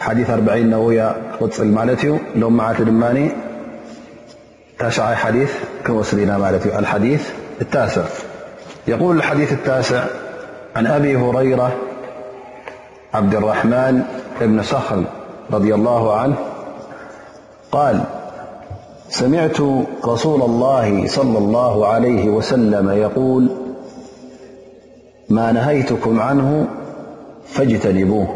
بحديث نووي ق المالت لم معماني ديثنالالحديث التاسع يقول الحديث التاسع عن أبي هرير عبد الرحمن بن سخر - رضي الله عنه - قال سمعت رسول الله صلى الله عليه وسلم يقول ما نهيتكم عنه فاجتنبوه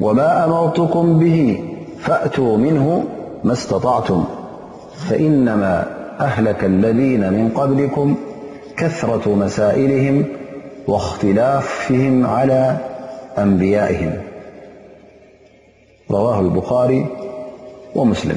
وما أمرتكم به فاأتوا منه ما استطعتم فإنما أهلك الذين من قبلكم كثرة مسائلهم واختلافهم على رواه البخاري ومسلم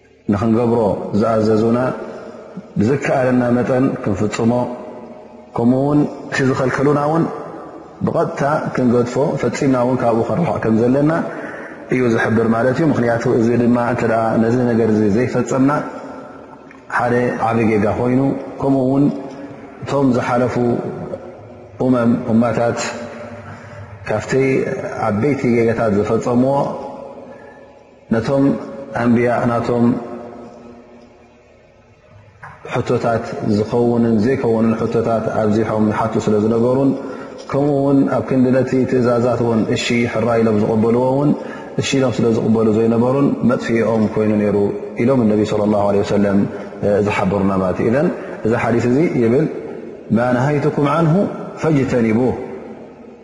ንኽንገብሮ ዝኣዘዙና ብዝከኣለና መጠን ክንፍጽሞ ከምኡ ውን እቲ ዝኸልከሉና ውን ብቐጥታ ክንገድፎ ፈፂምና ውን ካብኡ ክንርሕቕ ከም ዘለና እዩ ዝሕብር ማለት እዩ ምክንያቱ እዚ ድማ እተ ነዚ ነገር ዚ ዘይፈፀምና ሓደ ዓበ ጌጋ ኮይኑ ከምኡ ውን እቶም ዝሓለፉ እመም እማታት ካብቲ ዓበይቲ ጌጋታት ዝፈፀምዎ ነቶም ኣንብያእ ናቶም ሕቶታት ዝኸውንን ዘይከውንን ሕቶታት ኣብዚሖም ይሓቱ ስለ ዝነበሩን ከምኡ እውን ኣብ ክንዲ ነቲ ትእዛዛት እውን እሺ ሕራ ኢሎም ዝቕበልዎ እውን እሺ ኢሎም ስለ ዝቕበሉ ዘይነበሩን መጥፍኦም ኮይኑ ነይሩ ኢሎም እነቢ ስለ ላ ለ ወሰለም ዝሓበሩና ማለት እዩ እዘን እዚ ሓዲስ እዚ ይብል ማ ነሃይትኩም ዓንሁ ፈጅተኒቡ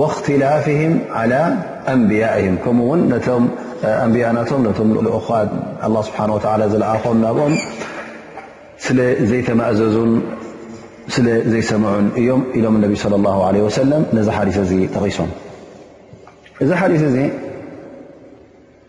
ወክትላፍህም ዓላ ኣንብያእህም ከምኡ ውን ነቶም ኣንብያ ናቶም ነቶም ልኡኻ ኣላ ስብሓን ወላ ዝለኣኾም ናብኦም ስለ ዘይተማእዘዙን ስለ ዘይሰምዑን እዮም ኢሎም ነቢ ለ ላ ለ ወሰለም ነዚ ሓዲስ እዚ ጠቒሶም እዚ ሓዲስ እዚ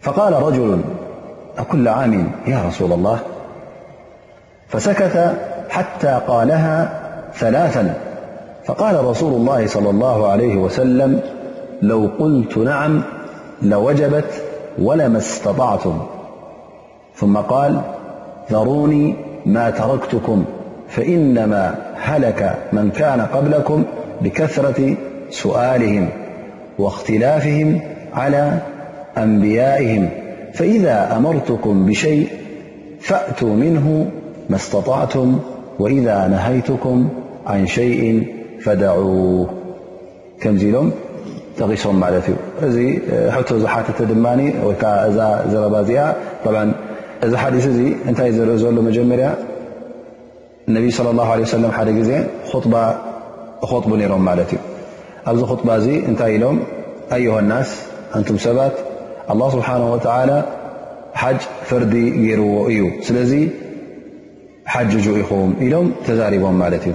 فقال رجل أكل عامن يا رسول الله فسك حتى قالها ثلاثا فقال رسول الله - صلى الله عليه وسلم لو قلت نعم لوجبت ولما استطعتم ثم قال ذروني ما تركتكم فإنما هلك من كان قبلكم بكثرة سؤالهم واختلافهم على أنبيائهم فإذا أمرتكم بشيء فأتوا منه ما استطعتم وإذا نهيتكم عن شيء فدعه ከምዚ ኢሎም ጠቒሶም ማለት እዩ። እዚ ሕቶ ዝሓተተ ድማ ወይ ከዓ እዛ ዘረባ እዚኣ እዚ ሓዲስ እዚ እንታይ ዘርኢ ዘሎ መጀመርያ ነቢይ ስለ ላ ለ ሰለም ሓደ ግዜ ኹጥባ እኸጥቡ ነይሮም ማለት እዩ። ኣብዚ ኹጥባ እዚ እንታይ ኢሎም ኣዮሃናስ ኣንቱም ሰባት ኣላ ስብሓን ወተዓላ ሓጅ ፈርዲ ገይርዎ እዩ ስለዚ ሓጅጁ ኢኹም ኢሎም ተዛሪቦም ማለት እዩ።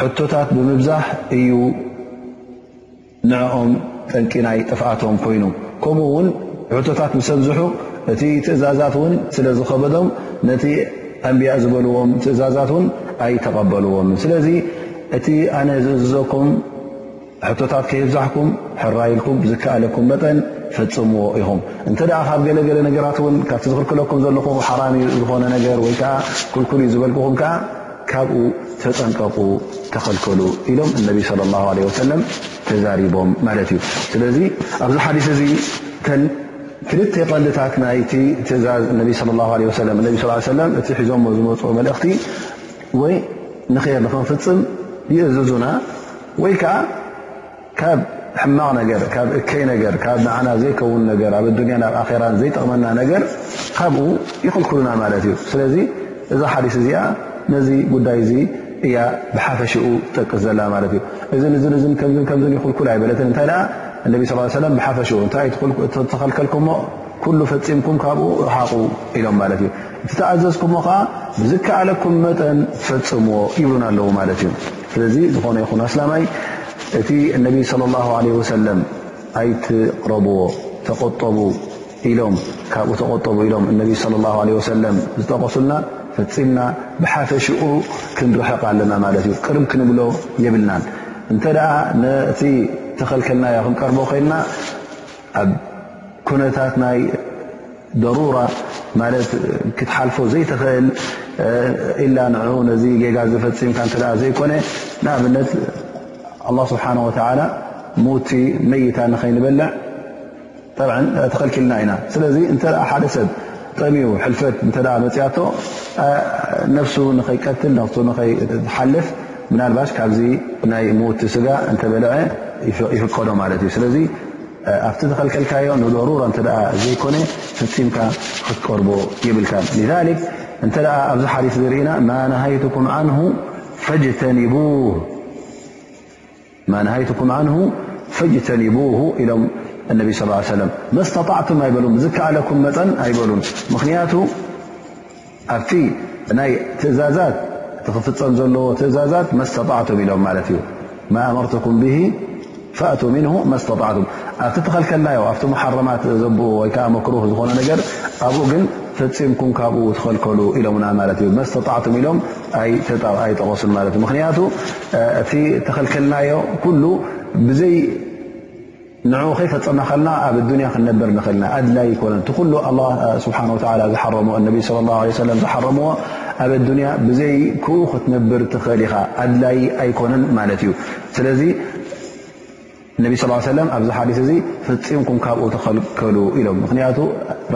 ሕቶታት ብምብዛሕ እዩ ንዕኦም ጠንቂ ናይ ጥፍኣቶም ኮይኑ ከምኡ እውን ሕቶታት ምስ ኣብዝሑ እቲ ትእዛዛት እውን ስለ ዝኸበዶም ነቲ ኣንብያ ዝበልዎም ትእዛዛት እውን ኣይተቐበልዎም ስለዚ እቲ ኣነ ዝእዝዘኩም ሕቶታት ከየብዛሕኩም ሕራይ ኢልኩም ብዝከኣለኩም መጠን ፈጽምዎ ኢኹም። እንተ ካብ ገለገለ ነገራት እውን ካብቲ ዝኽልክለኩም ዘለኹ ሓራም እዩ ዝኾነ ነገር ወይ ከዓ ኩልኩል እዩ ዝበልኩኹም ከዓ ካብኡ ተጠንቀቑ ተኸልከሉ ኢሎም እነቢ صለ ላሁ ለ ወሰለም ተዛሪቦም ማለት እዩ። ስለዚ ኣብዚ ሓዲስ እዚ ተን ክልተ ቀንድታት ናይቲ ትእዛዝ እነቢ ለ ላ ለ ወሰለም እነቢ ስ ሰለም እቲ ሒዞሞ ዝመፅኦ መልእኽቲ ወይ ንር ንክንፍፅም ይእዝዙና ወይ ከዓ ካብ ሕማቕ ነገር ካብ እከይ ነገር ካብ ንዓና ዘይከውን ነገር ኣብ ኣዱንያን ኣብ ኣራን ዘይጠቕመና ነገር ካብኡ ይኽልክሉና ማለት እዩ ስለዚ እዛ ሓዲስ እዚኣ ነዚ ጉዳይ እዚ እያ ብሓፈሽኡ ትጠቅስ ዘላ ማለት እዩ እዚ ንዝንዝን ከምዝን ከምዝን ይኽልኩል ኣይበለትን እንታይ ደኣ እነቢ ስ ሰለም ብሓፈሽኡ እንታይተኸልከልኩምሞ ኩሉ ፈፂምኩም ካብኡ ርሓቑ ኢሎም ማለት እዩ ዝተኣዘዝኩሞ ከኣ ብዝከኣለኩም መጠን ፈጽምዎ ይብሉና ኣለዉ ማለት እዩ ስለዚ ዝኾነ ይኹን ኣስላማይ እቲ እነቢ ስለ ላ ለ ወሰለም ኣይትቕረብዎ ተቆጠቡ ኢሎም ካብኡ ተቆጠቡ ኢሎም እነቢ ስለ ላ ለ ወሰለም ዝጠቐሱልና ፈፂምና ብሓፈሽኡ ክንርሕቕ ኣለና ማለት እዩ ቅርብ ክንብሎ የብልናን እንተ ደኣ ነቲ ተኸልከልናዮ ክንቀርቦ ኮይንና ኣብ ኩነታት ናይ ደሩራ ማለት ክትሓልፎ ዘይትኽእል ኢላ ንዑ ነዚ ጌጋ ዝፈፂምካ እተ ዘይኮነ ንኣብነት ኣላ ስብሓን ወተላ ሙቲ መይታ ንኸይንበልዕ ተኸልኪልና ኢና ስለዚ እንተ ሓደ ሰብ ጠምዩ ሕልፈት እተ መፅያቶ ነፍሱ ንኸይቀትል ነፍሱ ንኸይሓልፍ ምናልባሽ ካብዚ ናይ ሙውቲ ስጋ እንተበልዐ ይፍቀዶ ማለት እዩ ስለዚ ኣብቲ ዝኸልከልካዮ ንደሩራ እተ ዘይኮነ ፍፂምካ ክትቀርቦ የብልካ እተ ኣብዚ ሓዲስ ዝርኢና ማ ነሃይትኩም ን ፈጅተኒቡሁ ኢሎም ነቢ ስ ሰለም መስተጣዕቱም ኣይበሉን ብዝከኣለኩም መፀን ኣይበሉን ምክንያቱ ኣብቲ ናይ ትእዛዛት እቲ ክፍፀም ዘለዎ ትእዛዛት መስተጣዕቱም ኢሎም ማለት እዩ ማእመርትኩም ብሂ ፈእቱ ምንሁ መስተጣዕቱም ኣብቲ ተኸልከልናዮ ኣብቲ መሓረማት ዘብኡ ወይ ከዓ መክሩህ ዝኾነ ነገር ኣብኡ ግን ፈፂምኩም ካብኡ ትኸልከሉ ኢሎምና ማለት እዩ መስተጣዕቱም ኢሎም ኣይጠቐሱን ማለት እዩ ምክንያቱ እቲ ተኸልከልናዮ ኩሉ ብዘይ ንዕኡ ከይፈጸምናኸልና ኣብ ኣዱንያ ክንነብር ንኽእልና ኣድላይ ኣይኮነን እቲ ኩሉ ኣላ ስብሓን ወተላ ዝሓረምዎ ኣነቢ ስለ ላ ለ ሰለም ዝሓረምዎ ኣብ ኣዱንያ ብዘይ ክኡ ክትነብር ትኽእል ኢኻ ኣድላይ ኣይኮነን ማለት እዩ ስለዚ እነቢ ስ ሰለም ኣብዚ ሓዲስ እዚ ፈፂምኩም ካብኡ ተኸልከሉ ኢሎም ምክንያቱ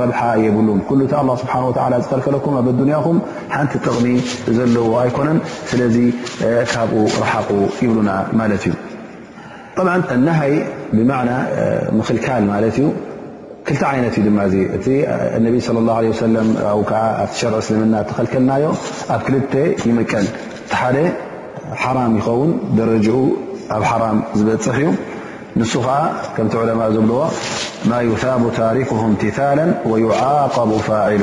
ረብሓ የብሉን ኩሉ እቲ ኣላ ስብሓን ወተላ ዝኸልከለኩም ኣብ ኣዱንያኹም ሓንቲ ጥቕሚ ዘለዎ ኣይኮነን ስለዚ ካብኡ ረሓቑ ይብሉና ማለት እዩ طብዓ ነሃይ ብማዕና ምኽልካል ማለት እዩ ክልተ ዓይነት እዩ ድማ እዚ እቲ ነቢ ለ ላ ለ ሰለም ብ ከዓ ኣብቲ ሸርዒ እስልምና ተኸልከልናዮ ኣብ ክልተ ይምቀል እቲ ሓደ ሓራም ይኸውን ደረጅኡ ኣብ ሓራም ዝበፅሕ እዩ ንሱ ከዓ ከምቲ ዕለማ ዝብልዎ ማ ዩታቡ ታሪክም ትታለን ወዩዓቀቡ ፋዒሉ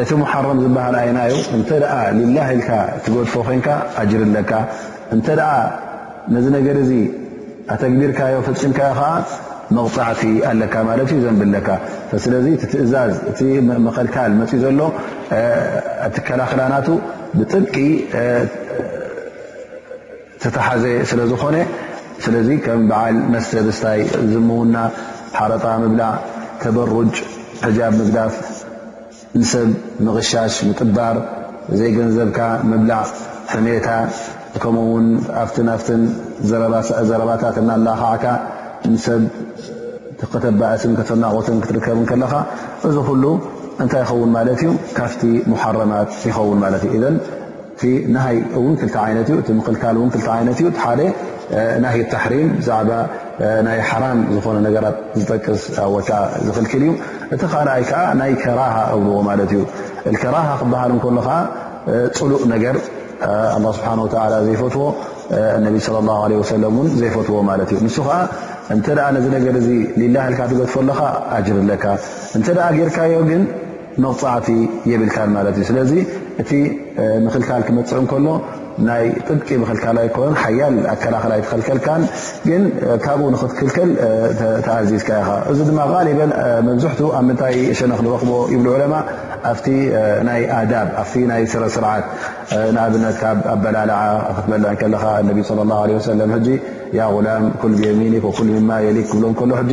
እቲ ሙሓረም ዝበሃል ኣይናዩ እንተ ሊላህ ኢልካ ትገድፎ ኮንካ ኣጅሪ ኣለካ እንተ ነዚ ነገር እዚ ኣተግቢርካዮ ፈፂምካዮ ከዓ መቕፃዕቲ ኣለካ ማለት እዩ ዘንቢ ኣለካ ስለዚ እቲ ትእዛዝ እቲ መኸልካል መፂ ዘሎ ኣትከላኽላናቱ ብጥብቂ ዝተታሓዘ ስለ ዝኾነ ስለዚ ከም በዓል መስተ ምስታይ፣ ዝምውና፣ ሓረጣ ምብላዕ፣ ተበሩጅ፣ ሕጃብ ምግዳፍ፣ ንሰብ ምቕሻሽ፣ ምጥባር፣ ዘይገንዘብካ ምብላዕ፣ ሕሜታ ከምኡ ውን ኣብትን ኣብትን ዘረባታት እናላኻዕካ ንሰብ ከተባእስን ከተናቖትን ክትርከብ ከለኻ እዚ ኩሉ እንታይ ይኸውን ማለት እዩ ካብቲ ሙሓረማት ይኸውን ማለት እዩ። እቲ ናሃይ እውን ክልተ ዓይነት እዩ እቲ ምክልካል እውን ክልተ ዓይነት እዩ ሓደ ናሂ ታሕሪም ብዛዕባ ናይ ሓራም ዝኾነ ነገራት ዝጠቅስ ወይከዓ ዝኽልክል እዩ እቲ ካልኣይ ከዓ ናይ ከራሃ እብልዎ ማለት እዩ ከራሃ ክበሃል እንከሎ ከዓ ፅሉእ ነገር ኣላ ስብሓን ወተላ ዘይፈትዎ እነቢ ስለ ላ ለ ወሰለም እውን ዘይፈትዎ ማለት እዩ ንሱ ከዓ እንተ ነዚ ነገር እዚ ሊላሃልካ ትገድፎ ኣለኻ ኣጅር ኣለካ እንተ ጌርካዮ ግን መቕጻዕቲ የብልካን ማለት እዩ ስለዚ እቲ ምክልካል ክመጽዕ እንከሎ ናይ ጥብቂ ምክልካል ኣይኮነን ሓያል ኣከላኸል ኣይትኸልከልካን ግን ካብኡ ንክትክልከል ተኣዚዝካ ኢኻ እዚ ድማ ቓሊበን መብዝሕትኡ ኣብ ምንታይ ሸነኽ ንረኽቦ ይብሉ ዑለማ ኣብቲ ናይ ኣዳብ ኣብቲ ናይ ስረ ስርዓት ንኣብነት ካብ ኣበላልዓ ክትበልዕ ከለኻ ነቢ ለ ላ ወሰለም ሕጂ ያ ጉላም ኩል ብየሚኒክ ወኩል ምማ የሊክ ክብሎ ከሎ ሕጂ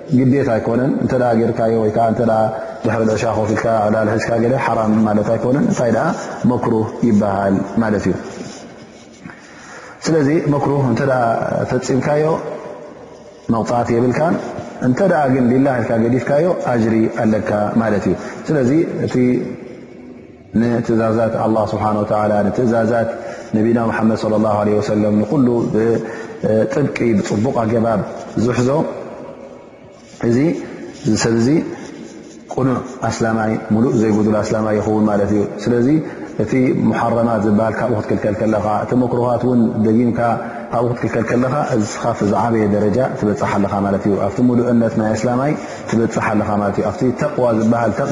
ግዴታ ኣይኮነን እንተ ጌርካዮ ወይ ከዓ እተ ድሕሪ ልዕሻ ኮፍ ኢልካ ዕላል ሕዝካ ገለ ሓራም ማለት ኣይኮነን እንታይ ደኣ መክሩህ ይበሃል ማለት እዩ ስለዚ መክሩህ እንተ ፈፂምካዮ መቕፃዕቲ የብልካን እንተ ደኣ ግን ሊላ ኢልካ ገዲፍካዮ ኣጅሪ ኣለካ ማለት እዩ ስለዚ እቲ ንትእዛዛት ኣላህ ስብሓን ወተዓላ ንትእዛዛት ነቢና ሙሓመድ ለ ላ ለ ወሰለም ንኹሉ ብጥብቂ ብፅቡቕ ኣገባብ ዝሕዞ እዚ ዝሰብ እዙ ቅኑዕ ኣስላማይ ሙሉእ ዘይጉዱል ኣስላማይ ይኸውን ማለት እዩ ስለዚ እቲ ሙሓረማት ዝበሃል ካብኡ ክትክልከል ከለኻ እቲ መክሩሃት እውን ደጊምካ ካብኡ ክትክልከል ከለኻ እዚስኻ ዝዓበየ ደረጃ ትበፅሓ ኣለኻ ማለት እዩ ኣብቲ ሙሉእነት ናይ ኣስላማይ ትበፅሓ ኣለኻ ማለት እዩ ኣብቲ ተቕዋ ዝበሃል ተቒ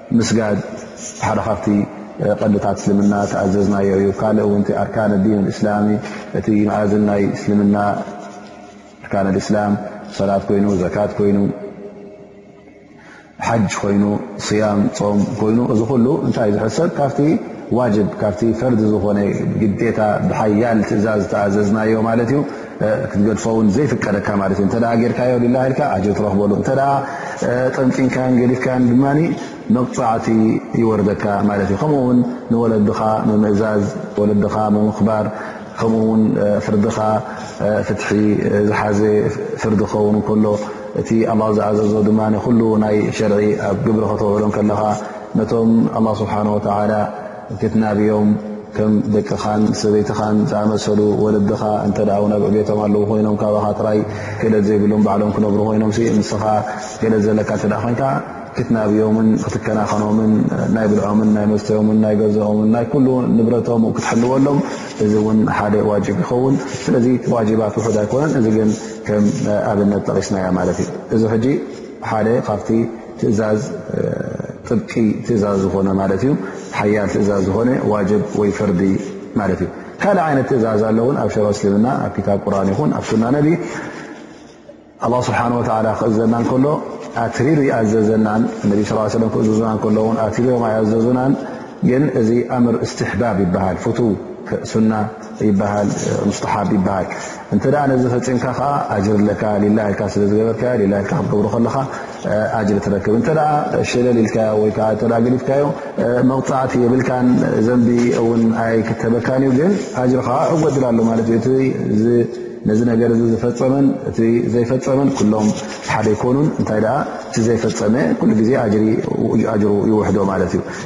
ምስጋድ ሓደ ካብቲ ቀንድታት እስልምና ተኣዘዝናዮ እዩ ካልእ እውን እቲ ኣርካን ዲን እስላሚ እቲ መኣዝን ናይ እስልምና ኣርካን እስላም ሰላት ኮይኑ ዘካት ኮይኑ ሓጅ ኮይኑ ስያም ፆም ኮይኑ እዚ ኩሉ እንታይ ዝሕሰብ ካብቲ ዋጅብ ካብቲ ፈርዲ ዝኾነ ግዴታ ብሓያል ትእዛዝ ዝተኣዘዝናዮ ማለት እዩ ክትገድፎውን ዘይፍቀደካ ማለት እዩ እተ ጌርካዮ ሊላ ኢልካ ኣጀር ትረክበሉ እተ ጠንፂንካን ገዲፍካን ድማ መቕፃዕቲ ይወርደካ ማለት እዩ ከምኡ ውን ንወለድኻ ምምእዛዝ ወለድኻ ምምክባር ከምኡ ውን ፍርድኻ ፍትሒ ዝሓዘ ፍርዲ ክኸውን ከሎ እቲ ኣላ ዝኣዘዞ ድማ ኩሉ ናይ ሸርዒ ኣብ ግብሪ ከተውዕሎ ከለኻ ነቶም ኣላ ስብሓን ወተላ ክትናብዮም ከም ደቅኻን ሰበይትኻን ዝኣመሰሉ ወለድኻ እንተ ውን ኣብ ዕቤቶም ኣለዉ ኮይኖም ካባኻ ጥራይ ክእለት ዘይብሎም ባዕሎም ክነብሩ ኮይኖም ንስኻ ክእለት ዘለካ እተ ኮይንካ ክትናብዮምን ክትከናኸኖምን ናይ ብልዖምን ናይ መስተዮምን ናይ ገዝኦምን ናይ ኩሉ ንብረቶም ክትሕልወሎም እዚ እውን ሓደ ዋጅብ ይኸውን ስለዚ ዋጅባት ውሑድ ኣይኮነን እዚ ግን ከም ኣብነት ጠቒስናያ ማለት እዩ እዚ ሕጂ ሓደ ካብቲ ትእዛዝ ጥብቂ ትእዛዝ ዝኾነ ማለት እዩ ሓያል ትእዛዝ ዝኾነ ዋጅብ ወይ ፈርዲ ማለት እዩ ካልእ ዓይነት ትእዛዝ ኣሎ ውን ኣብ ሸሮ እስልምና ኣብ ክታብ ቁርን ይኹን ኣብ ሱና ነቢ ኣላ ስብሓን ወላ ክእዘና ከሎ ኣትሪሩ ይኣዘዘናን ነቢ ስ ሰለ ክእዝዙና ከሎውን ኣትሪሮም ኣይኣዘዙናን ግን እዚ ኣምር እስትሕባብ ይበሃል ፍቱ ሱና ይበሃል ሙስታሓብ ይበሃል እንተ ነዚ ፈፂምካ ከዓ ኣጅር ኣለካ ሊላ ኢልካ ስለ ዝገበርካዮ ሊላ ኢልካ ክትገብሮ ከለካ ኣጅሪ ትረክብ እንተ ሸለል ኢልካዮ ወይ ከዓ እተ ገዲፍካዮ መቕፃዕቲ የብልካን ዘንቢ እውን ኣይ ክተበካን እዩ ግን ኣጅሪ ከዓ እጎድል ኣሎ ማለት እዩ እቲ ነዚ ነገር እዚ ዝፈፀመን እቲ ዘይፈፀመን ኩሎም ሓደ ይኮኑን እንታይ ደኣ እቲ ዘይፈፀመ ኩሉ ግዜ ኣጅሩ ይውሕዶ ማለት እዩ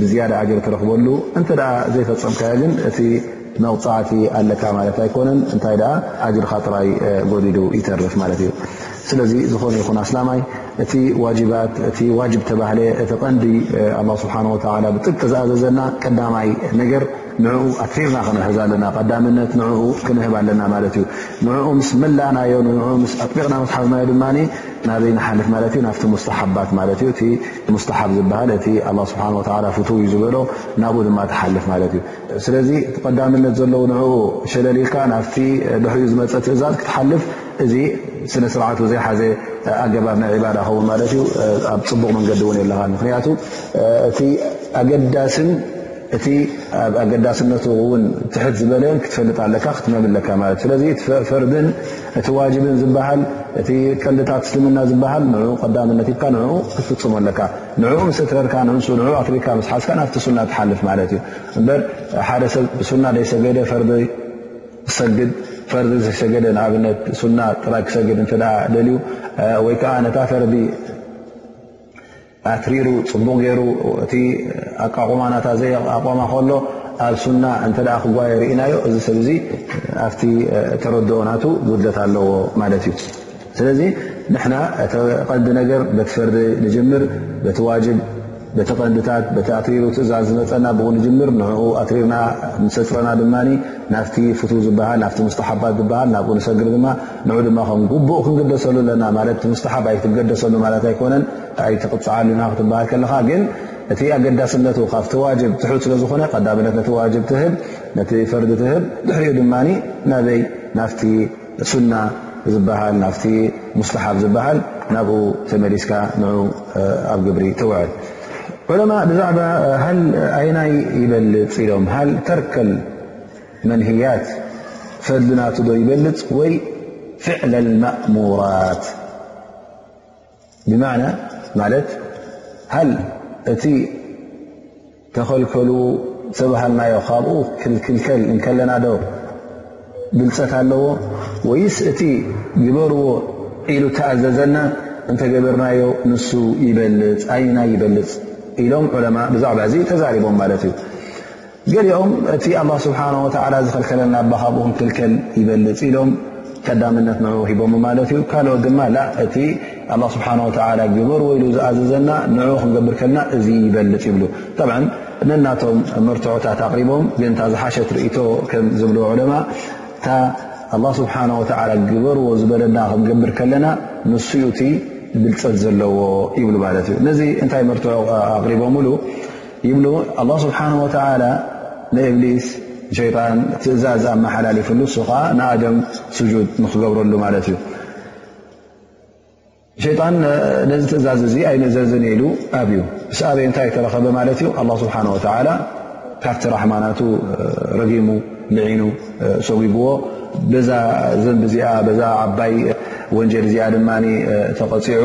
ብዝያዳ ኣጅር ትረኽበሉ እንተ ዘይፈፀምካዮ ግን እቲ መቕፃዕቲ ኣለካ ማለት ኣይኮነን እንታይ ደኣ ኣጅርካ ጥራይ ጎዲዱ ይተርፍ ማለት እዩ ስለዚ ዝኾነ ይኹን ኣስላማይ እቲ ዋጅባት እቲ ዋጅብ ተባህለ እቲ ቐንዲ ኣላ ስብሓን ወተላ ብጥቂ ዝኣዘዘና ቀዳማይ ነገር ንዕኡ ኣትሪርና ክንሕዝ ኣለና ቀዳምነት ንዕኡ ክንህብ ኣለና ማለት እዩ ንዕኡ ምስ መላእናዮ ንኡ ምስ ኣጥቢቕና መስሓዝናዮ ድማ ናበይ ንሓልፍ ማለት እዩ ናብቲ ሙስተሓባት ማለት እዩ ሙስታሓብ ዝበሃል እቲ ኣላ ስብሓን ወተላ ፍትው እዩ ዝበሎ ናብኡ ድማ ትሓልፍ ማለት እዩ ስለዚ እቲ ቀዳምነት ዘለዉ ንኡ ሸለል ኢልካ ናብቲ ድሕሪኡ ዝመፀ ትእዛዝ ክትሓልፍ እዚ ስነ ስርዓት ዘይሓዘ ኣገባብ ናይ ዕባዳ ኸውን ማለት እዩ ኣብ ፅቡቕ መንገዲ እውን የለኻ ምክንያቱ እቲ ኣገዳስን እቲ ኣብ ኣገዳስነቱ እውን ትሕት ዝበለን ክትፈልጥ ኣለካ ክትመምለካ ማለት እዩ ስለዚ ፈርድን እቲ ዋጅብን ዝበሃል እቲ ቀንድታት እስልምና ዝበሃል ንኡ ቀዳምነት ሂብካ ንኡ ክትፍፅሞ ኣለካ ንኡ ምስ እትረርካ ንእንሱ ንኡ ኣትሪካ ምስ ሓዝካ ናብቲ ሱና ትሓልፍ ማለት እዩ እበር ሓደ ሰብ ብሱና ደይሰገደ ፈርዲ ዝሰግድ ፈርዲ ዘይሰገደ ንኣብነት ሱና ጥራይ ክሰግድ እንተ ደልዩ ወይ ከዓ ነታ ፈርዲ ኣትሪሩ ፅቡቕ ገይሩ እቲ ኣቃቑማ ናታ ዘይኣቋማ ከሎ ኣብ ሱና እንተ ክጓየ ርኢናዮ እዚ ሰብ እዚ ኣብቲ ተረድኦ ናቱ ጉድለት ኣለዎ ማለት እዩ ስለዚ ንሕና እቲ ቐንዲ ነገር በቲ ፈርዲ ንጅምር በቲ ዋጅብ በቲ ቐንዲታት በቲ ኣትሪሩ ትእዛዝ ዝመፀና ብኡ ንጅምር ንኡ ኣትሪርና ምሰፅረና ድማ ናፍቲ ፍቱ ዝበሃል ናፍቲ ሙስተሓባት ዝበሃል ናብኡ ንሰግር ድማ ንዑ ድማ ከም ጉቡእ ክንግደሰሉ ኣለና ማለት እቲ ሙስተሓብ ኣይትገደሰሉ ማለት ኣይኮነን ታይ ትቕፅዓልና ክትበሃል ከለኻ ግን እቲ ኣገዳስነቱ ካብቲ ዋጅብ ትሑት ስለዝኾነ ቀዳምነት ነቲ ዋጅብ ትህብ ነቲ ፈርዲ ትህብ ድሕሪኡ ድማ ናበይ ናፍቲ ሱና ዝበሃል ናፍቲ ሙስተሓብ ዝበሃል ናብኡ ተመሊስካ ን ኣብ ግብሪ ተውዕል ዑለማ ብዛዕባ ሃል ኣይናይ ይበልፅ ኢሎም ሃል ተርከል መንህያት ፈርዲ ናቱ ዶ ይበልፅ ወይ ፍዕለል ማእሙራት ብማዕና ማለት ሃል እቲ ተኸልከሉ ዝተባሃልናዮ ካብኡ ክንክልከል እንከለና ዶ ብልፀት ኣለዎ ወይስ እቲ ግበርዎ ኢሉ እተኣዘዘና እንተገበርናዮ ንሱ ይበልፅ ኣዩናይ ይበልፅ ኢሎም ዑለማ ብዛዕባ እዚ ተዛሪቦም ማለት እዩ። ገሊኦም እቲ ኣላ ስብሓን ወተዓላ ዝኸልከለና ኣባ ካብኡ ክንክልከል ይበልፅ ኢሎም ቀዳምነት ንዑ ሂቦም ማለት እዩ ካልኦት ድማ ላ እቲ ኣላ ስብሓን ወተዓላ ግበር ወይሉ ዝኣዘዘና ንዑ ክንገብር ከልና እዚ ይበልፅ ይብሉ ጠብ ነናቶም መርትዖታት ኣቕሪቦም ግን እታ ዝሓሸት ርእቶ ከም ዝብልዎ ዑለማ እታ ኣላ ስብሓን ወተዓላ ግበርዎ ዝበለና ክንገብር ከለና ንስኡቲ ብልፀት ዘለዎ ይብሉ ማለት እዩ ነዚ እንታይ መርትዖ ኣቕሪቦምሉ ይብሉ ኣላ ስብሓን ወተላ ንእብሊስ ሸይጣን ትእዛዝ ኣመሓላሊፍሉ እሱ ከዓ ንኣደም ስጁድ ንክገብረሉ ማለት እዩ ሸይጣን ነዚ ትእዛዝ እዚ ኣይንእዘዝን ኢሉ ኣብዩ ምስ ኣበይ እንታይ ተረኸበ ማለት እዩ ኣላ ስብሓን ወተላ ካብቲ ራሕማናቱ ረጊሙ ልዒኑ ሰጒግዎ በዛ ዘንቢ እዚኣ በዛ ዓባይ ወንጀል እዚኣ ድማ ተቐፂዑ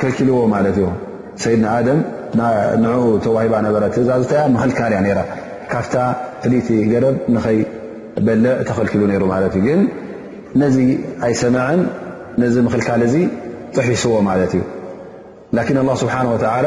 ከልኪልዎ ማለት እዮ ሰይድና ኣደም ንኡ ተዋሂባ ነበረ ትእዛዝታያ ምኽልካል እያ ነራ ካብታ ፍልይቲ ገደብ ንኸይ በልዕ ተኸልኪሉ ነይሩ ማለት እዩ ግን ነዚ ኣይሰምዐን ነዚ ምኽልካል እዚ ጥሒስዎ ማለት እዩ ላኪን ኣላ ስብሓን ወተላ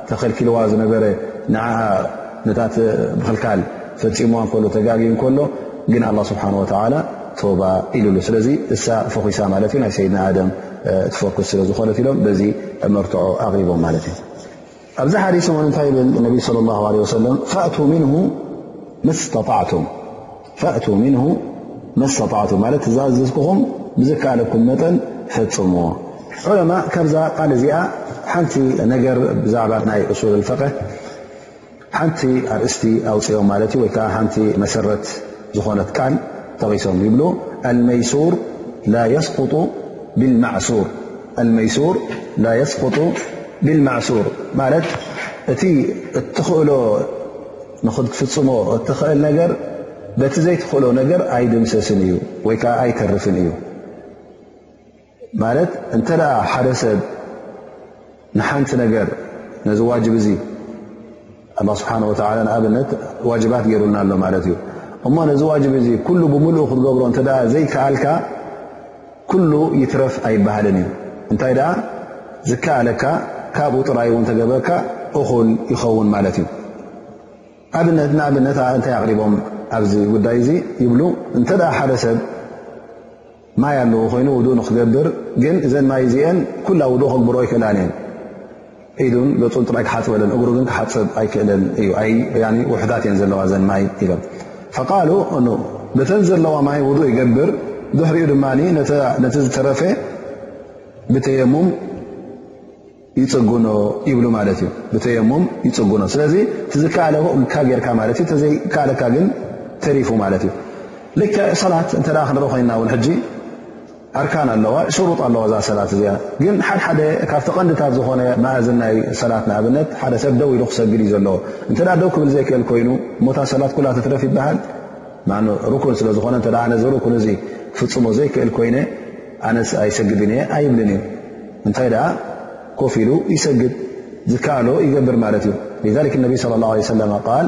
ተኸልኪልዋ ዝነበረ ንዓኣ ነታ ምኽልካል ፈፂምዋ እንከሎ ተጋጊ እንከሎ ግን ኣላ ስብሓን ወተዓላ ቶባ ኢሉሉ ስለዚ እሳ ፈኺሳ ማለት እዩ ናይ ሰይድና ኣደም ትፈኩስ ስለ ዝኾነት ኢሎም በዚ መርትዖ ኣቕሪቦም ማለት እዩ ኣብዚ ሓዲስ እውን እንታይ ይብል ነቢ ለ ላ ለ ወሰለም ፋእቱ ምንሁ መስተጣዕቱም ፈእቱ ምንሁ መስተጣዕቱ ማለት ዛዘዝኩኹም ብዝከኣለኩም መጠን ፈፅምዎ ዑለማ ካብዛ ቃል እዚኣ ሓንቲ ነገር ብዛዕባ ናይ እሱል ፈቀ ሓንቲ ኣርእስቲ ኣውፅኦም ማለት እዩ ወይከዓ ሓንቲ መሰረት ዝኾነት ቃል ጠቂሶም ይብሉ ኣልመይሱር ላ የስቁጡ ብልማዕሱር ኣልመይሱር ላ የስቁጡ ብልማዕሱር ማለት እቲ እትኽእሎ ንክትፍጽሞ እትኽእል ነገር በቲ ዘይትኽእሎ ነገር ኣይድምሰስን እዩ ወይ ከዓ ኣይተርፍን እዩ ማለት እንተ ሓደ ሰብ ንሓንቲ ነገር ነዚ ዋጅብ እዙ ኣላ ስብሓን ወተላ ንኣብነት ዋጅባት ገይሩልና ኣሎ ማለት እዩ እሞ ነዚ ዋጅብ እዙ ኩሉ ብምልእ ክትገብሮ እተ ዘይከኣልካ ኩሉ ይትረፍ ኣይበሃልን እዩ እንታይ ደኣ ዝከኣለካ ካብኡ ጥራይ እውን ተገበርካ እኹል ይኸውን ማለት እዩ ኣብነት ንኣብነት እንታይ ኣቕሪቦም ኣብዚ ጉዳይ እዚ ይብሉ እንተ ደኣ ሓደ ሰብ ማይ ኣለዎ ኮይኑ ውዱእ ንክገብር ግን እዘን ማይ እዚአን ኩላ ውዱእ ከግብሮ ኣይክእላን እየን ኢዱን ገጹን ጥራይ ክሓጽበለን እግሩ ግን ክሓጽብ ኣይክእልን እዩ ኣይ ውሕዳት እየን ዘለዋ ዘን ማይ ኢሎም ፈቃሉ እ በተን ዘለዋ ማይ ውዱእ ይገብር ድሕሪኡ ድማ ነቲ ዝተረፈ ብተየሙም ይፅግኖ ይብሉ ማለት እዩ ብተየሙም ይፅግኖ ስለዚ ትዝከኣለካ ጌርካ ማለት እዩ ተዘይከኣለካ ግን ተሪፉ ማለት እዩ ልክዕ ሰላት እንተ ክንረኦ ኮይና እውን ሕጂ ኣርካን ኣለዋ ሽሩጥ ኣለዋ እዛ ሰላት እዚኣ ግን ሓሓደ ካብቲ ቀንዲታት ዝኾነ መእዝን ናይ ሰላት ንኣብነት ሓደ ሰብ ደው ኢሉ ክሰግድ እዩ ዘለዎ እንተ ደው ክብል ዘይክእል ኮይኑ ሞታ ሰላት ኩላ ትትረፍ ይበሃል ሩኩን ስለ ዝኾነ እተ ነዚ ሩኩን እዚ ክፍፅሞ ዘይክእል ኮይነ ኣነስ ኣይሰግድን እየ ኣይብልን እዩ እንታይ ደኣ ኮፍ ኢሉ ይሰግድ ዝከኣሎ ይገብር ማለት እዩ ነቢ ለ ለ ሰለ ቃል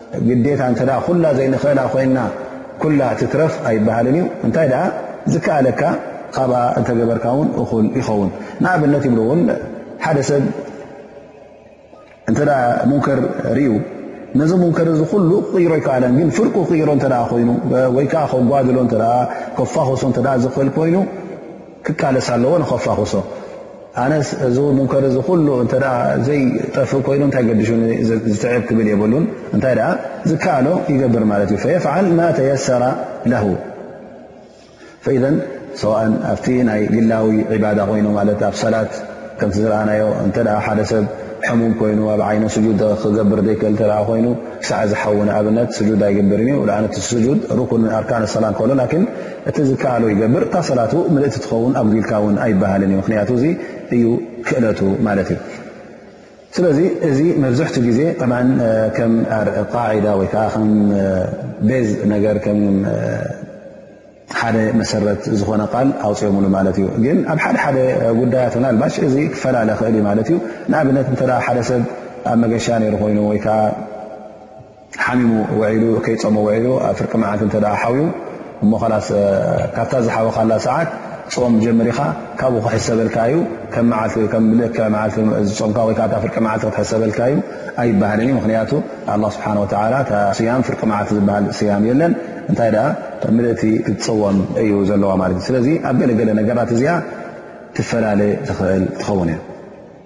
ግዴታ እንተ ኩላ ዘይንኽእላ ኮይና ኩላ ትትረፍ ኣይበሃልን እዩ እንታይ ደኣ ዝከኣለካ ካብኣ እንተገበርካ እውን እኹል ይኸውን ንኣብነት ይብሉ እውን ሓደ ሰብ እንተ ሙንከር ርዩ ነዚ ሙንከር እዚ ኩሉ ክቕይሮ ኣይከኣለን ግን ፍርቁ ክቕይሮ እተ ኮይኑ ወይ ከዓ ከጓድሎ ከፋኽሶ እተ ዝኽእል ኮይኑ ክቃለስ ኣለዎ ንኸፋኹሶ ኣነስ እዚ ሙንከር እዚ ኩሉ እተ ዘይጠፍእ ኮይኑ እንታይ ገዲሹ ዝትዕብ ክብል የብሉን እንታይ ደኣ ዝከኣሎ ይገብር ማለት እዩ ፈየፍዓል ማ ተየሰራ ለሁ ፈኢዘን ሰዋእን ኣብቲ ናይ ግላዊ ዕባዳ ኮይኑ ማለት ኣብ ሰላት ከምቲ ዝረኣናዮ እንተ ሓደ ሰብ ሕሙም ኮይኑ ኣብ ዓይነ ስጁድ ክገብር ዘይክእል እተ ኮይኑ ክሳዕ ዝሓዊ ንኣብነት ስጁድ ኣይግብርን እዩ ነ ስጁድ ሩኩንን ኣርካን ሰላን ከሎ ላን እቲ ዝከኣሎ ይገብር እታ ሰላቱ ምልእቲ ትኸውን ኣጉዲልካ ውን ኣይበሃልን እዩ ምክንያቱ እዚ እዩ ክእለቱ ማለት እዩ ስለዚ እዚ መብዝሕቲ ግዜ ከም ቃዒዳ ወይ ከዓ ከም ቤዝ ነገር ከም ሓደ መሰረት ዝኾነ ቃል ኣውፅኦምሉ ማለት እዩ ግን ኣብ ሓደ ሓደ ጉዳያት ናልባሽ እዚ ክፈላለ ክእል ማለት እዩ ንኣብነት እተ ሓደ ሰብ ኣብ መገሻ ነይሩ ኮይኑ ወይከዓ ሓሚሙ ውዒሉ ከይፀሞ ውዒሉ ኣብ ፍርቂ መዓልቲ እንተ ሓውዩ እሞ ላስ ካብታ ዝሓወኻላ ሰዓት ፆም ጀምር ኢኻ ካብኡ ክሕሰበልካ እዩ ከም ልክ መዓልቲ ዝፆምካ ወይዓ ብ ፍርቂ መዓልቲ ክትሕሰበልካ እዩ ኣይበሃልን እዩ ምክንያቱ ኣላ ስብሓን ወተላ ስያም ፍርቂ መዓልቲ ዝበሃል ስያም የለን እንታይ ደኣ ምልእቲ ክትፀወም እዩ ዘለዋ ማለት እዩ ስለዚ ኣብ ገለገለ ነገራት እዚኣ ትፈላለ ትኽእል ትኸውን እያ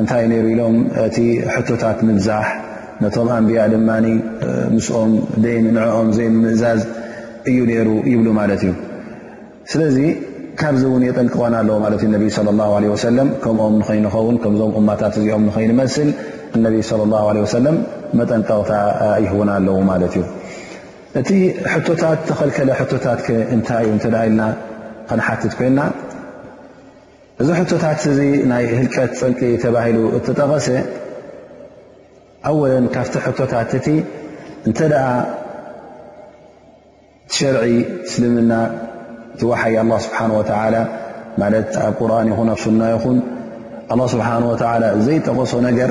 እንታይ ነይሩ ኢሎም እቲ ሕቶታት ምብዛሕ ነቶም ኣንብያ ድማ ምስኦም ደይምንዐኦም ዘይምምእዛዝ እዩ ነይሩ ይብሉ ማለት እዩ ስለዚ ካብዚ እውን የጠንቅቐና ኣለዎ ማለት እዩ ነቢይ ለ ላ ለ ወሰለም ከምኦም ንኸይንኸውን ከምዞም እማታት እዚኦም ንኸይንመስል እነቢይ ለ ላ ለ ወሰለም መጠንቀቕታ ይህውና ኣለዉ ማለት እዩ እቲ ሕቶታት ተኸልከለ ሕቶታት ከ እንታይ እዩ እንተ ኢልና ከነሓትት ኮይና እዚ ሕቶታት እዚ ናይ ህልቀት ጸንቂ ተባሂሉ እተጠቐሰ ኣወለን ካብቲ ሕቶታት እቲ እንተ ሸርዒ እስልምና ትወሓይ ኣላ ስብሓን ወተላ ማለት ኣብ ቁርን ይኹን ኣብ ሱና ይኹን ኣላ ስብሓን ወተላ ዘይጠቐሶ ነገር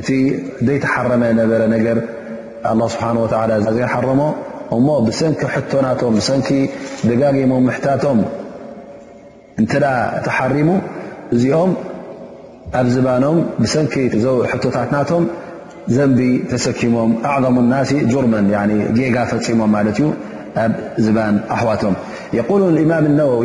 እቲ ዘይተሓረመ ነበረ ነገር ኣላ ስብሓን ወተላ ዘይሓረሞ እሞ ብሰንኪ ሕቶናቶም ብሰንኪ ደጋጊሞም ምሕታቶም እንተ ተሓሪሙ እዚኦም ኣብ ዝባኖም ብሰንኪ ሕቶታት ናቶም ዘንቢ ተሰኪሞም ኣዕظሙ ናሲ ጁርመን ጌጋ ፈፂሞም ማለት እዩ ኣብ ዝባን ኣሕዋቶም የቁል እማም ነወዊ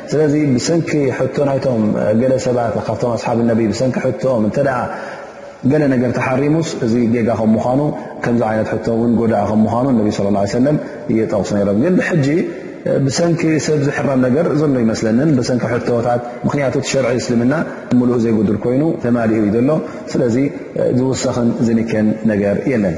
ስለዚ ብሰንኪ ሕቶ ናይቶም ገለ ሰባት ካብቶም ኣስሓብ ነቢ ብሰንኪ ሕቶኦም እንተ ገለ ነገር ተሓሪሙስ እዚ ጌጋ ከም ምዃኑ ከምዚ ዓይነት ሕቶ እውን ጎዳኢ ከም ምዃኑ ነቢ ስለ ላ ሰለም እየጠቕሱ ነይሮም ግን ሕጂ ብሰንኪ ሰብ ዝሕረም ነገር ዘሎ ይመስለንን ብሰንኪ ሕቶታት ምክንያቱ እቲ ሸርዒ እስልምና ምሉእ ዘይጉድል ኮይኑ ተማሊኡ እዩ ዘሎ ስለዚ ዝውሰኽን ዝንከን ነገር የለን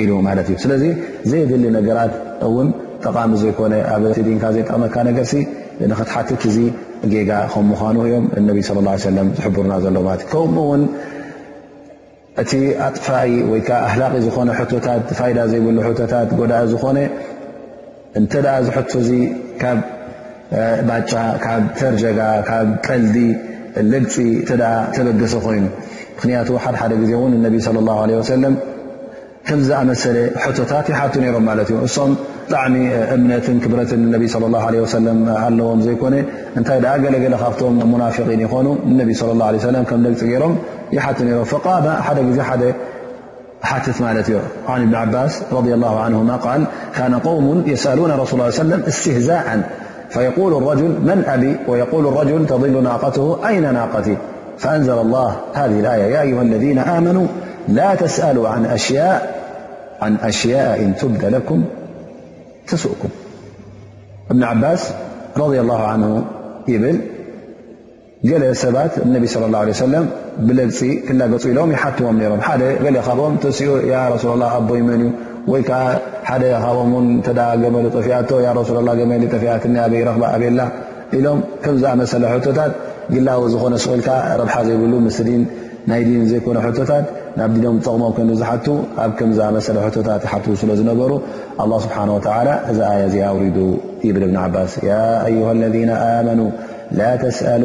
ኢሉ ማለት እዩ ስለዚ ዘየድሊ ነገራት እውን ጠቓሚ ዘይኮነ ኣብ ዲንካ ዘይጠቕመካ ነገርሲ ንክትሓትት እዚ ጌጋ ከም ምዃኑ እዮም እነቢ ስለ ላ ሰለም ዝሕብሩና ዘሎ ማለት እዩ ከምኡ እውን እቲ ኣጥፋኢ ወይከዓ ኣህላቂ ዝኾነ ሕቶታት ፋይዳ ዘይብሉ ሕቶታት ጎዳኢ ዝኾነ እንተ እዚ ሕቶ እዚ ካብ ባጫ፣ ካብ ተርጀጋ፣ ካብ ቀልዲ ለግፂ እተ ተበገሰ ኮይኑ ምክንያቱ ሓደ ሓደ ግዜ እውን እነቢ ለ ላ ለ ወሰለም ከምዚ ዝኣመሰለ ሕቶታት ይሓቱ ነይሮም ማለት እዩ እሶም ጣዕሚ እምነትን ክብረትን ነቢ ለ ላ ለ ወሰለም ኣለዎም ዘይኮነ እንታይ ደኣ ገለገለ ካብቶም ሙናፊቒን ይኾኑ ንነቢ ለ ላ ለ ሰለም ከም ለግፂ ገይሮም ይሓቱ ነይሮም ፈቃ ሓደ ግዜ ሓደ أح ثما عن ابن عباس رضي الله عنهما قال كان قوم يسألون رسو الله لي وسلم استهزاء فيقول الرجل من أبي ويقول الرجل تضل ناقته أين ناقتي فأنزل الله هذه الآية يا أيها الذين آمنو لا تسألوا عن أشياء تبدى لكم تسؤكم بن عباس رضي الله عنه بل ገለ ሰባት ንነቢ ስለ ላሁ ዓለይሂ ወሰለም ብለግጺ ክላገጹ ኢሎም ይሓትዎም ነይሮም። ሓደ ገለ ካብኦም ተሲኡ ያ ረሱለላህ ኣቦይ መን እዩ? ወይ ከኣ ሓደ ካብኦም እውን እንተ ገመሉ ጠፊኣቶ ያ ረሱለላህ ገመሊ ጠፊኣትኒ ኣበይ ይረኽባ ኣበላ ኢሎም ከም ዝኣመሰለ ሕቶታት ግላዊ ዝኾነ ሱቕ ኢልካ ረብሓ ዘይብሉ ምስ ዲን ናይ ዲን ዘይኮነ ሕቶታት ናብ ዲኖም ዝጠቕሞም ከም ዝሓቱ ኣብ ከም ዝኣመሰለ ሕቶታት ይሓቱ ስለ ዝነበሩ ኣላህ ስብሓነሁ ወተዓላ እዛ ኣያ እዚኣ ኣውሪዱ ይብል እብኒ ዓባስ ያ ኣዩሃ ለዚነ ኣመኑ ላ ተስኣሉ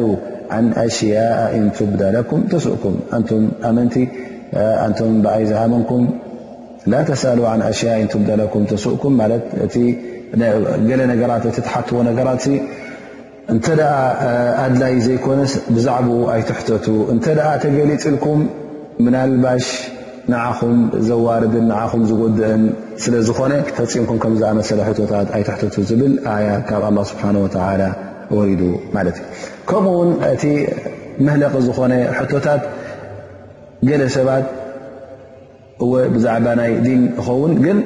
ዓን ኣሽያእ እን ቱብዳ ለኩም ተስእኩም ኣንቱም ኣመንቲ ኣንቱም ብኣይ ዝኣመንኩም ላ ተስኣሉ ዓን ኣሽያእ እን ቱብዳ ለኩም ተስእኩም ማለት እቲ ገለ ነገራት እቲ ትሓትዎ ነገራት እንተ ደኣ ኣድላይ ዘይኮነስ ብዛዕባኡ ኣይትሕተቱ እንተ ደኣ ተገሊጽልኩም ምናልባሽ ንዓኹም ዘዋርድን ንዓኹም ዝጎድእን ስለ ዝኾነ ፈጺምኩም ከም ዝኣመሰለ ሕቶታት ኣይትሕተቱ ዝብል ኣያ ካብ ኣላ ስብሓን ወተዓላ ወሪዱ ማለት እዩ ከምኡ ውን እቲ መህለቂ ዝኾነ ሕቶታት ገለ ሰባት እወ ብዛዕባ ናይ ዲን ይኸውን ግን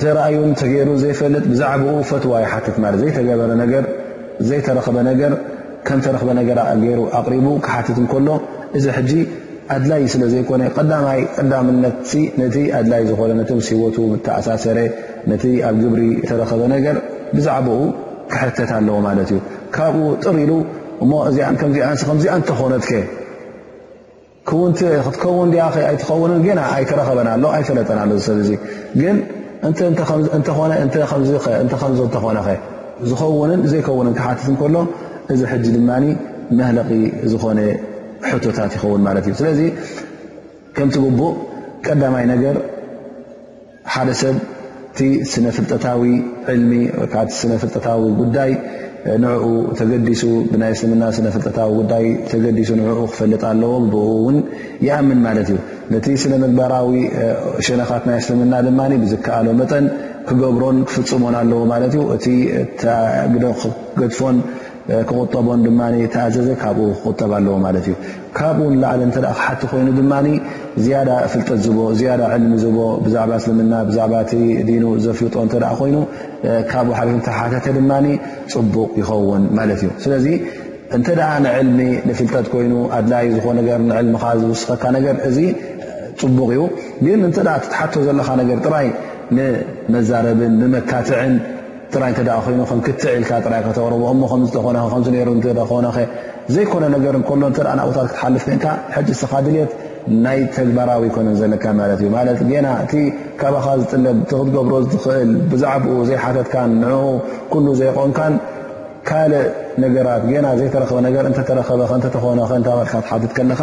ተረእዩን ተገይሩ ዘይፈልጥ ብዛዕባኡ ፈትዋ ይሓትት ማለት ዘይተገበረ ነገር ዘይተረኽበ ነገር ከም ተረኽበ ነገር ገይሩ ኣቕሪቡ ክሓትት እንከሎ እዚ ሕጂ ኣድላይ ስለ ዘይኮነ ቀዳማይ ቀዳምነት ነቲ ኣድላይ ዝኾነ ነቲ ምስ ሂወቱ ምተኣሳሰረ ነቲ ኣብ ግብሪ እተረኸበ ነገር ብዛዕባኡ ክሕተት ኣለዎ ማለት እዩ ካብኡ ጥር ኢሉ እሞ እዚኣን ከምዚኣን ከምዚኣ እንተኾነትከ ክውንቲ ክትከውን ድያ ከ ኣይትኸውንን ግና ኣይተረኸበን ኣሎ ኣይፈለጠን ኣሎ ዝሰብ እዙ ግን እንተኾነ እከእንተከምዚ እንተኾነኸ ዝኸውንን ዘይከውንን ክሓትት እንከሎ እዚ ሕጂ ድማ መህለቒ ዝኾነ ሕቶታት ይኸውን ማለት እዩ ስለዚ ከምቲ ግቡእ ቀዳማይ ነገር ሓደ ሰብ እቲ ስነ ፍልጠታዊ ዕልሚ ወይከዓ እቲ ስነ ፍልጠታዊ ጉዳይ ንዕኡ ተገዲሱ ብናይ እስልምና ስነ ፍልጠታዊ ጉዳይ ተገዲሱ ንዕኡ ክፈልጥ ኣለዎ ብኡ እውን ይኣምን ማለት እዩ ነቲ ስነ ምግባራዊ ሸነኻት ናይ እስልምና ድማ ብዝከኣሎ መጠን ክገብሮን ክፍፅሞን ኣለዎ ማለት እዩ እቲ ግደ ክገድፎን ክቑጠቦን ድማ ተኣዘዘ ካብኡ ክቑጠብ ኣለዎ ማለት እዩ ካብኡ ንላዕሊ እተ ክሓቲ ኮይኑ ድማ ዝያዳ ፍልጠት ዝቦ ዝያዳ ዕልሚ ዝቦ ብዛዕባ እስልምና ብዛዕባ እቲ ዲኑ ዘፍልጦ እተ ኮይኑ ካብኡ ሓ ተሓተተ ድማ ፅቡቕ ይኸውን ማለት እዩ ስለዚ እንተ ንዕልሚ ንፍልጠት ኮይኑ ኣድላይ ዝኾ ነገር ንዕልምኻ ዝውስኸካ ነገር እዚ ፅቡቕ እዩ ግን እተ ትትሓቶ ዘለኻ ነገር ጥራይ ንመዛረብን ንመታትዕን ጥራይ እንተ ደኣ ኮይኑ ከም ክትዕ ኢልካ ጥራይ ከተቕርቦ እሞ ከምዚ ተኾነኸ ከምዚ ነይሩ እንተ ኮነኸ ዘይኮነ ነገር እንከሎ እንተ ናብኡታት ክትሓልፍ ኮንካ ሕጂ እስኻ ድልት ናይ ተግባራዊ ኮነን ዘለካ ማለት እዩ ማለት ገና እቲ ካባኻ ዝጥለብ እቲ ክትገብሮ ዝትኽእል ብዛዕባኡ ዘይሓተትካን ንኡ ኩሉ ዘይቆምካን ካልእ ነገራት ገና ዘይተረኽበ ነገር እንተተረኸበኸ እንተተኾነኸ እንተበልካ ትሓትት ከለኻ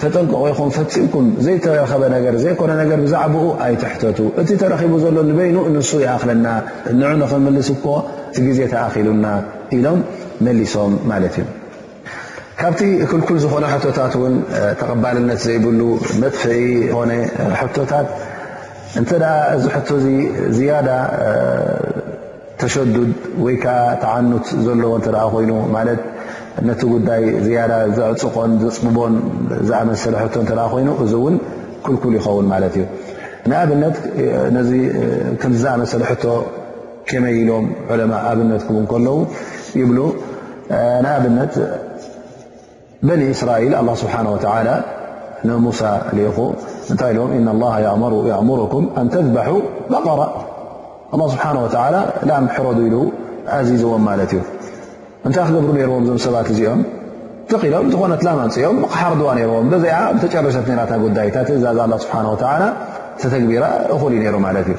ተጠንቀቑ ኢኹም ፈጺምኩም ዘይተረኸበ ነገር ዘይኮነ ነገር ብዛዕባኡ ኣይትሕተቱ እቲ ተረኺቡ ዘሎ ንበይኑ ንሱ ይኣኽለና ንዑ ንኽምልስ እኮ እቲ ግዜ ተኣኺሉና ኢሎም መሊሶም ማለት እዩ ካብቲ ክልኩል ዝኾነ ሕቶታት እውን ተቐባልነት ዘይብሉ መጥፍኢ ዝኾነ ሕቶታት እንተ እዚ ሕቶ እዚ ዝያዳ ተሸዱድ ወይ ከኣ ተዓኑት ዘለዎ እንተ ኮይኑ ማለት ነቲ ጉዳይ ዝያዳ ዘዕጽቆን ዘጽብቦን ዝኣመሰለ ሕቶ እንተ ኮይኑ እዚ እውን ክልኩል ይኸውን ማለት እዩ ንኣብነት ነዚ ከምዚ ዝኣመሰለ ሕቶ ከመይ ኢሎም ዕለማ ኣብነት ክቡ ከለዉ ይብሉ ንኣብነት በኒ እስራኤል ኣላ ስብሓን ወተላ ንሙሳ ልኢኹ እንታይ ኢሎም እና ላ የእምሩኩም ኣንተዝበሑ በቐራ ኣላ ስብሓን ወተላ ላም ሕረዱ ኢሉ ኣዚዝዎም ማለት እዩ እንታይ ክገብሩ ነይርዎም እዞም ሰባት እዚኦም ተኺሎም ዝኾነት ላም ኣንፅኦም ክሓርድዋ ነይርዎም በዚኣ ተጨረሰት ነራታ ጉዳይ እታ ትእዛዝ ኣላ ስብሓን ወተላ ተተግቢራ እኹል እዩ ነይሩ ማለት እዩ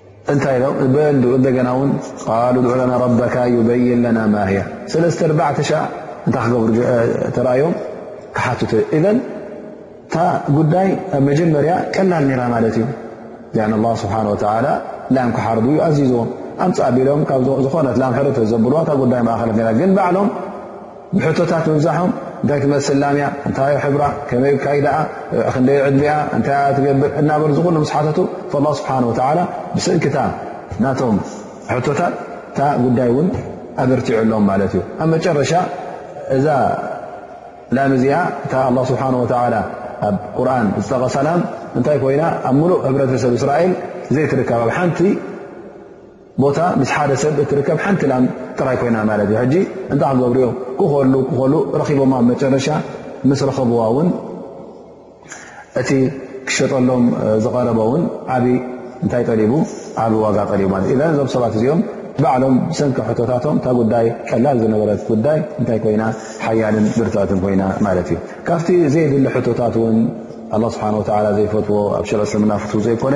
እንታይ ኢሎም በሉ እንደገና ውን ቃሉ ድዑ ለና ረበካ ዩበይን ለና ማያ ሰለስተ ኣርባዕተ ሻ እንታይ ክገብሩ ተራእዮም ክሓትቶ እዘን እታ ጉዳይ ኣብ መጀመርያ ቀላል ነራ ማለት እዩ ን ላ ስብሓን ወተላ ላም ክሓርዱ ዩ ኣዚዝዎም ኣምፃእ ቢሎም ካብ ዝኾነት ላም ሕርተ ዘብልዋ እታ ጉዳይ ማእኸለት ራ ግን ባዕሎም ብሕቶታት ምብዛሖም እንታይ ትመስላም እያ እንታይ ሕብራ ከመይ ካይዳኣ ክንደይ ዕድሚኣ እንታይ እኣ ትገብር እናበሉ ዝኩሉ ምስ ሓተቱ ላ ስብሓን ወተላ ብሰንኪታ ናቶም ሕቶታት እታ ጉዳይ እውን ኣበርቲዑ ኣሎም ማለት እዩ ኣብ መጨረሻ እዛ ላም እዚኣ እታ ኣላ ስብሓን ወተላ ኣብ ቁርን ዝጠቐሳላም እንታይ ኮይና ኣብ ምሉእ ህብረተሰብ እስራኤል ዘይትርከብ ኣብ ሓንቲ ቦታ ምስ ሓደ ሰብ እትርከብ ሓንቲ ላም ጥራይ ኮይና ማለት እዩ ሕጂ እንታይ ክገብሩ እዮም ክኸሉ ክኸሉ ረኺቦማ መጨረሻ ምስ ረኸብዋ እውን እቲ ክሸጠሎም ዝቐረበ እውን ዓብዪ እንታይ ጠሊቡ ዓብዪ ዋጋ ጠሊቡ ማለት እዘ እዞም ሰባት እዚኦም ባዕሎም ብሰንኪ ሕቶታቶም እታ ጉዳይ ቀላል ዝነበረት ጉዳይ እንታይ ኮይና ሓያልን ብርትዕትን ኮይና ማለት እዩ ካብቲ ዘየድሊ ሕቶታት እውን ኣላ ስብሓን ወተላ ዘይፈትዎ ኣብ ሸር እስልምና ፍትው ዘይኮነ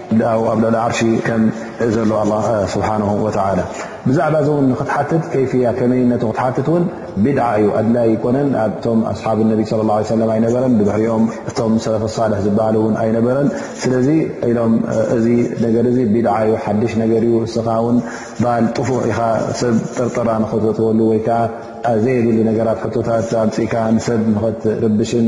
ዳኣ ኣብ ልዕሊ ዓርሺ ከም ዘሎ ኣላህ ስብሓነሁ ወተዓላ ብዛዕባ እዚ እውን ንክትሓትት ከይፍያ ከመይነቱ ክትሓትት እውን ቢድዓ እዩ ኣድላይ ኣይኮነን ኣብቶም ኣስሓብ ነቢ ስለ ላ ሰለም ኣይነበረን ብድሕሪኦም እቶም ሰለፈ ሳልሕ ዝበሃሉ እውን ኣይነበረን ስለዚ ኢሎም እዚ ነገር እዚ ቢድዓ እዩ ሓድሽ ነገር እዩ እስኻ እውን ባል ጥፉእ ኢኻ ሰብ ጥርጥራ ንክተትወሉ ወይ ከዓ ዘየድሊ ነገራት ሕቶታት ኣምፅእካ ንሰብ ንክትርብሽን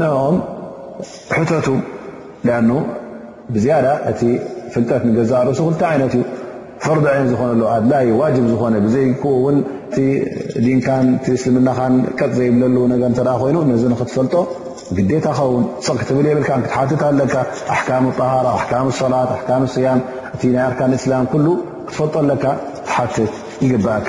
ንኦም ሕተቱ ኣኑ ብዝያዳ እቲ ፍልጠት ንገዛእ ርእሱ ክልተ ዓይነት እዩ ፈርዶ ዓይን ዝኾነሎ ኣድላይ ዋጅብ ዝኾነ ብዘይ ውን እቲ ዲንካን እስልምናኻን ቀጥ ዘይብለሉ ነገር እተ ኮይኑ ነዚ ንክትፈልጦ ግዴታ ኸውን ስቕ ክትብል የብልካ ክትሓትት ኣለካ ኣሕካም ጣሃራ ኣሕካም ሰላት ኣሕካም ስያም እቲ ናይ ኣርካን እስላም ኩሉ ክትፈልጦ ኣለካ ክትሓትት ይግብእካ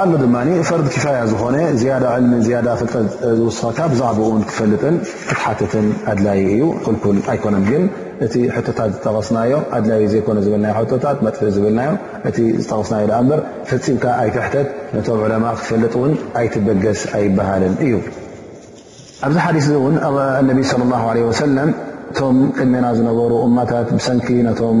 ኣሎ ድማ ፈርድ ክፋያ ዝኾነ ዝያዳ ዕልሚ ዝያዳ ፍልጠት ዝውስኸካ ብዛዕባኡን ክትፈልጥን ክትሓትትን ኣድላዪ እዩ ክልኩል ኣይኮነን ግን እቲ ሕቶታት ዝጠቐስናዮ ኣድላዪ ዘይኮነ ዝበልናዮ ሕቶታት መጥፍእ ዝብልናዮ እቲ ዝጠቐስናዮ ድኣ እምበር ፈፂምካ ኣይትሕተት ነቶም ዕለማ ክትፈልጥ እውን ኣይትበገስ ኣይበሃልን እዩ ኣብዚ ሓዲስ እዚ እውን ነቢ ስለ ላሁ ለ ወሰለም እቶም ቅድሜና ዝነበሩ እማታት ብሰንኪ ነቶም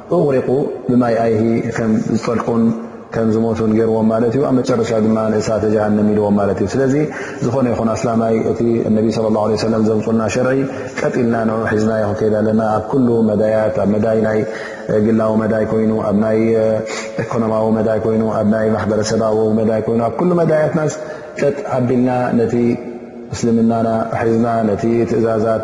እቕሪቁ ብማይ ኣይሂ ከም ዝጠልቁን ከም ዝሞቱን ገይርዎም ማለት እዩ ኣብ መጨረሻ ድማ ንእሳተ ጀሃንም ኢልዎም ማለት እዩ ስለዚ ዝኾነ ይኹን ኣስላማይ እቲ ነቢ ስለ ላ ለ ሰለም ዘምፁልና ሸርዒ ቀጢልና ንዑ ሒዝናዮ ክንከይድ ኣለና ኣብ ኩሉ መዳያት ኣብ መዳይ ናይ ግላዊ መዳይ ኮይኑ ኣብ ናይ ኤኮኖማዊ መዳይ ኮይኑ ኣብ ናይ ማሕበረሰባዊ መዳይ ኮይኑ ኣብ ኩሉ መዳያትና ቀጥ ኣቢልና ነቲ ምስልምናና ሒዝና ነቲ ትእዛዛት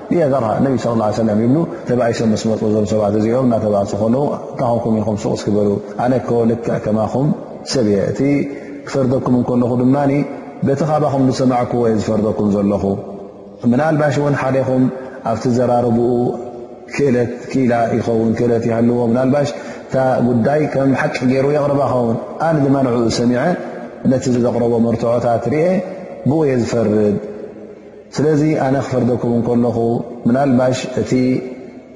የገርሃ ነቢ ስ ላ ሰለም ይብሉ ተባኢሶም ምስ መፁ እዞም ሰባት እዚኦም እናተባእሱ ከለዉ እንታኹምኩም ኢኹም ሱቕስ ክበሉ ኣነ ከ ልክዕ ከማኹም ሰብ እየ እቲ ክፈርደኩም እንከለኹ ድማ በቲ ካባኹም ዝሰማዕኩዎ እየ ዝፈርደኩም ዘለኹ ምናልባሽ እውን ሓደኹም ኣብቲ ዘራርብኡ ክእለት ክኢላ ይኸውን ክእለት ይሃልዎ ምናልባሽ እታ ጉዳይ ከም ሓቂ ገይሩ የቕርባ ኸውን ኣነ ድማ ንዕኡ ሰሚዐ ነቲ ዘቕረቦ መርትዖታት ርኤ ብኡ እየ ዝፈርድ ስለዚ ኣነ ክፈርደኩም እንከለኹ ምናልባሽ እቲ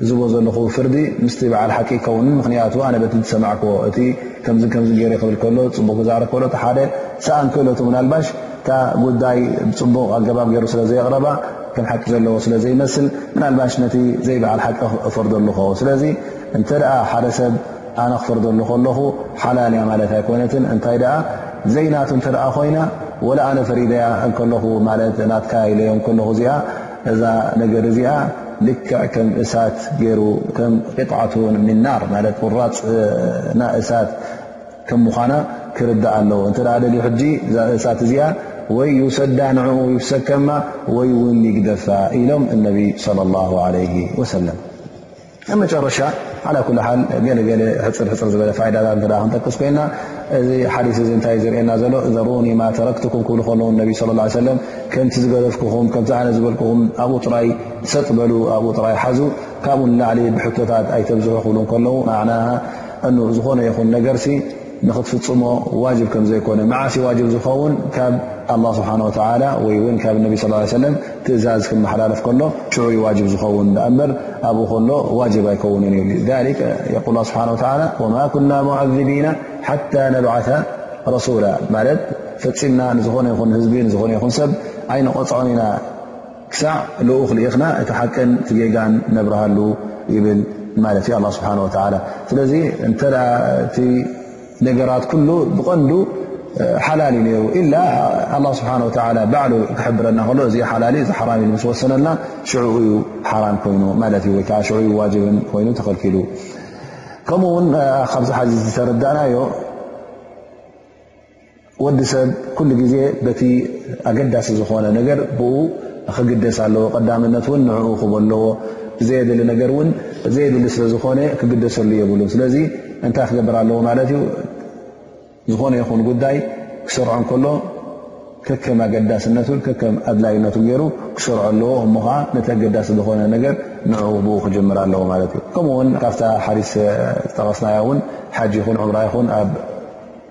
ዝቦ ዘለኹ ፍርዲ ምስቲ በዓል ሓቂ ይከውንን ምኽንያቱ ኣነ በቲ ዝሰማዕክዎ እቲ ከምዝን ከምዝን ገይረ ክብል ከሎ ፅቡቕ ክዛረብ ከሎ እቲ ሓደ ሰኣን ክእለቱ ምናልባሽ እታ ጉዳይ ብፅቡቕ ኣገባብ ገይሩ ስለ ዘየቕረባ ከም ሓቂ ዘለዎ ስለ ዘይመስል ምናልባሽ ነቲ ዘይበዓል ሓቂ እፈርዶ ኣለኹ ስለዚ እንተ ሓደ ሰብ ኣነ ክፈርደሉ ከለኹ ሓላል እያ ማለት ኣይኮነትን እንታይ ደኣ ዘይናቱ እንተ ኮይና ወላ ኣነ ፈሪደያ እንከለኹ ማለት ናትካ ኢለዮ እንከለኹ እዚኣ እዛ ነገር እዚኣ ልክዕ ከም እሳት ገይሩ ከም ቅጥዓቱ ሚናር ማለት ቁራፅ ና እሳት ከም ምዃና ክርዳእ ኣለዎ እንተ ደልዩ ሕጂ እዛ እሳት እዚኣ ወይ ይውሰዳ ንዕኡ ይፍሰከማ ወይ እውን ይግደፋ ኢሎም እነቢ ለ ላ ለ ወሰለም ኣብ መጨረሻ ዓላ ኩል ሓል ገለ ገለ ሕፅር ሕፅር ዝበለ ፋይዳታት እንተ ክንጠቅስ ኮይና እዚ ሓዲስ እዚ እንታይ ዝርእየና ዘሎ ዘሩኒ ማ ተረክትኩም ክብሉ ከለዉ ነቢ ስለ ላ ሰለም ከምቲ ዝገደፍኩኹም ከምቲ ኣነ ዝበልኩኹም ኣብኡ ጥራይ ሰጥ በሉ ኣብኡ ጥራይ ሓዙ ካብኡ ንላዕሊ ብሕቶታት ኣይተብዝሑ ክብሉ ከለዉ ማዕናሃ እኑ ዝኾነ ይኹን ነገርሲ ንኽትፍጽሞ ዋጅብ ከም ዘይኮነ፣ መዓስ እዩ ዋጅብ ዝኸውን? ካብ ኣላህ ስብሓን ወተዓላ ወይ እውን ካብ ነቢ ስ ሰለም ትእዛዝ ክመሓላለፍ ከሎ ሽዑ እዩ ዋጅብ ዝኸውን ደኣ እምበር ኣብኡ ከሎ ዋጅብ ኣይከውንን እዩ። ሊዛሊከ የቁል ላህ ስብሓን ወተዓላ ወማ ኩና ሙዓዚቢና ሓታ ነብዓታ ረሱላ ማለት ፈጺምና ንዝኾነ ይኹን ህዝቢ ንዝኾነ ይኹን ሰብ ኣይንቐጽዖን ኢና። ክሳዕ ልኡኽ ልኢኽና እቲ ሓቅን እቲ ጌጋን ነብርሃሉ ይብል ማለት እዩ ኣላ ስብሓን ወተላ ስለዚ እንተ እቲ ነገራት ኩሉ ብቐንዱ ሓላል እዩ ነይሩ ኢላ ኣላ ስብሓን ወተላ ባዕሉ ክሕብረና ከሎ እዚ ሓላል እዚ ሓራም ኢሉ ምስ ወሰነልና ሽዑ እዩ ሓራም ኮይኑ ማለት እዩ ወይከዓ ሽዑ ዩ ዋጅብን ኮይኑ ተኸልኪሉ ከምኡ ውን ካብዚ ሓዚ ዝተረዳእናዮ ወዲ ሰብ ኩሉ ግዜ በቲ ኣገዳሲ ዝኾነ ነገር ብኡ ክግደስ ኣለዎ ቀዳምነት እውን ንዕኡ ክቦ ኣለዎ ዘየድሊ ነገር እውን ዘየድሊ ስለ ዝኾነ ክግደሰሉ የብሉን ስለዚ እንታይ ክገብር ኣለዎ ማለት እዩ ዝኾነ ይኹን ጉዳይ ክሰርዖ ከሎ ከከም ኣገዳስነቱ ከከም ኣድላይነቱ ገይሩ ክሰርዖ ኣለዎ እሞ ከዓ ነቲ ኣገዳሲ ዝኾነ ነገር ንኡ ብኡ ክጀምር ኣለዎ ማለት እዩ ከምኡውን ካብታ ሓዲስ ዝጠቐስናያ እውን ሓጅ ይኹን ዕምራ ይኹን ኣብ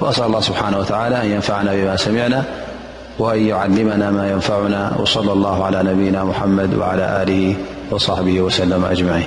سرسسأل الله سبحانه وتعالى أن ينفعنا بما سمعنا وأن يعلمنا ما ينفعنا وصلى الله على نبينا محمد وعلى له وصحبه وسلم أجمعين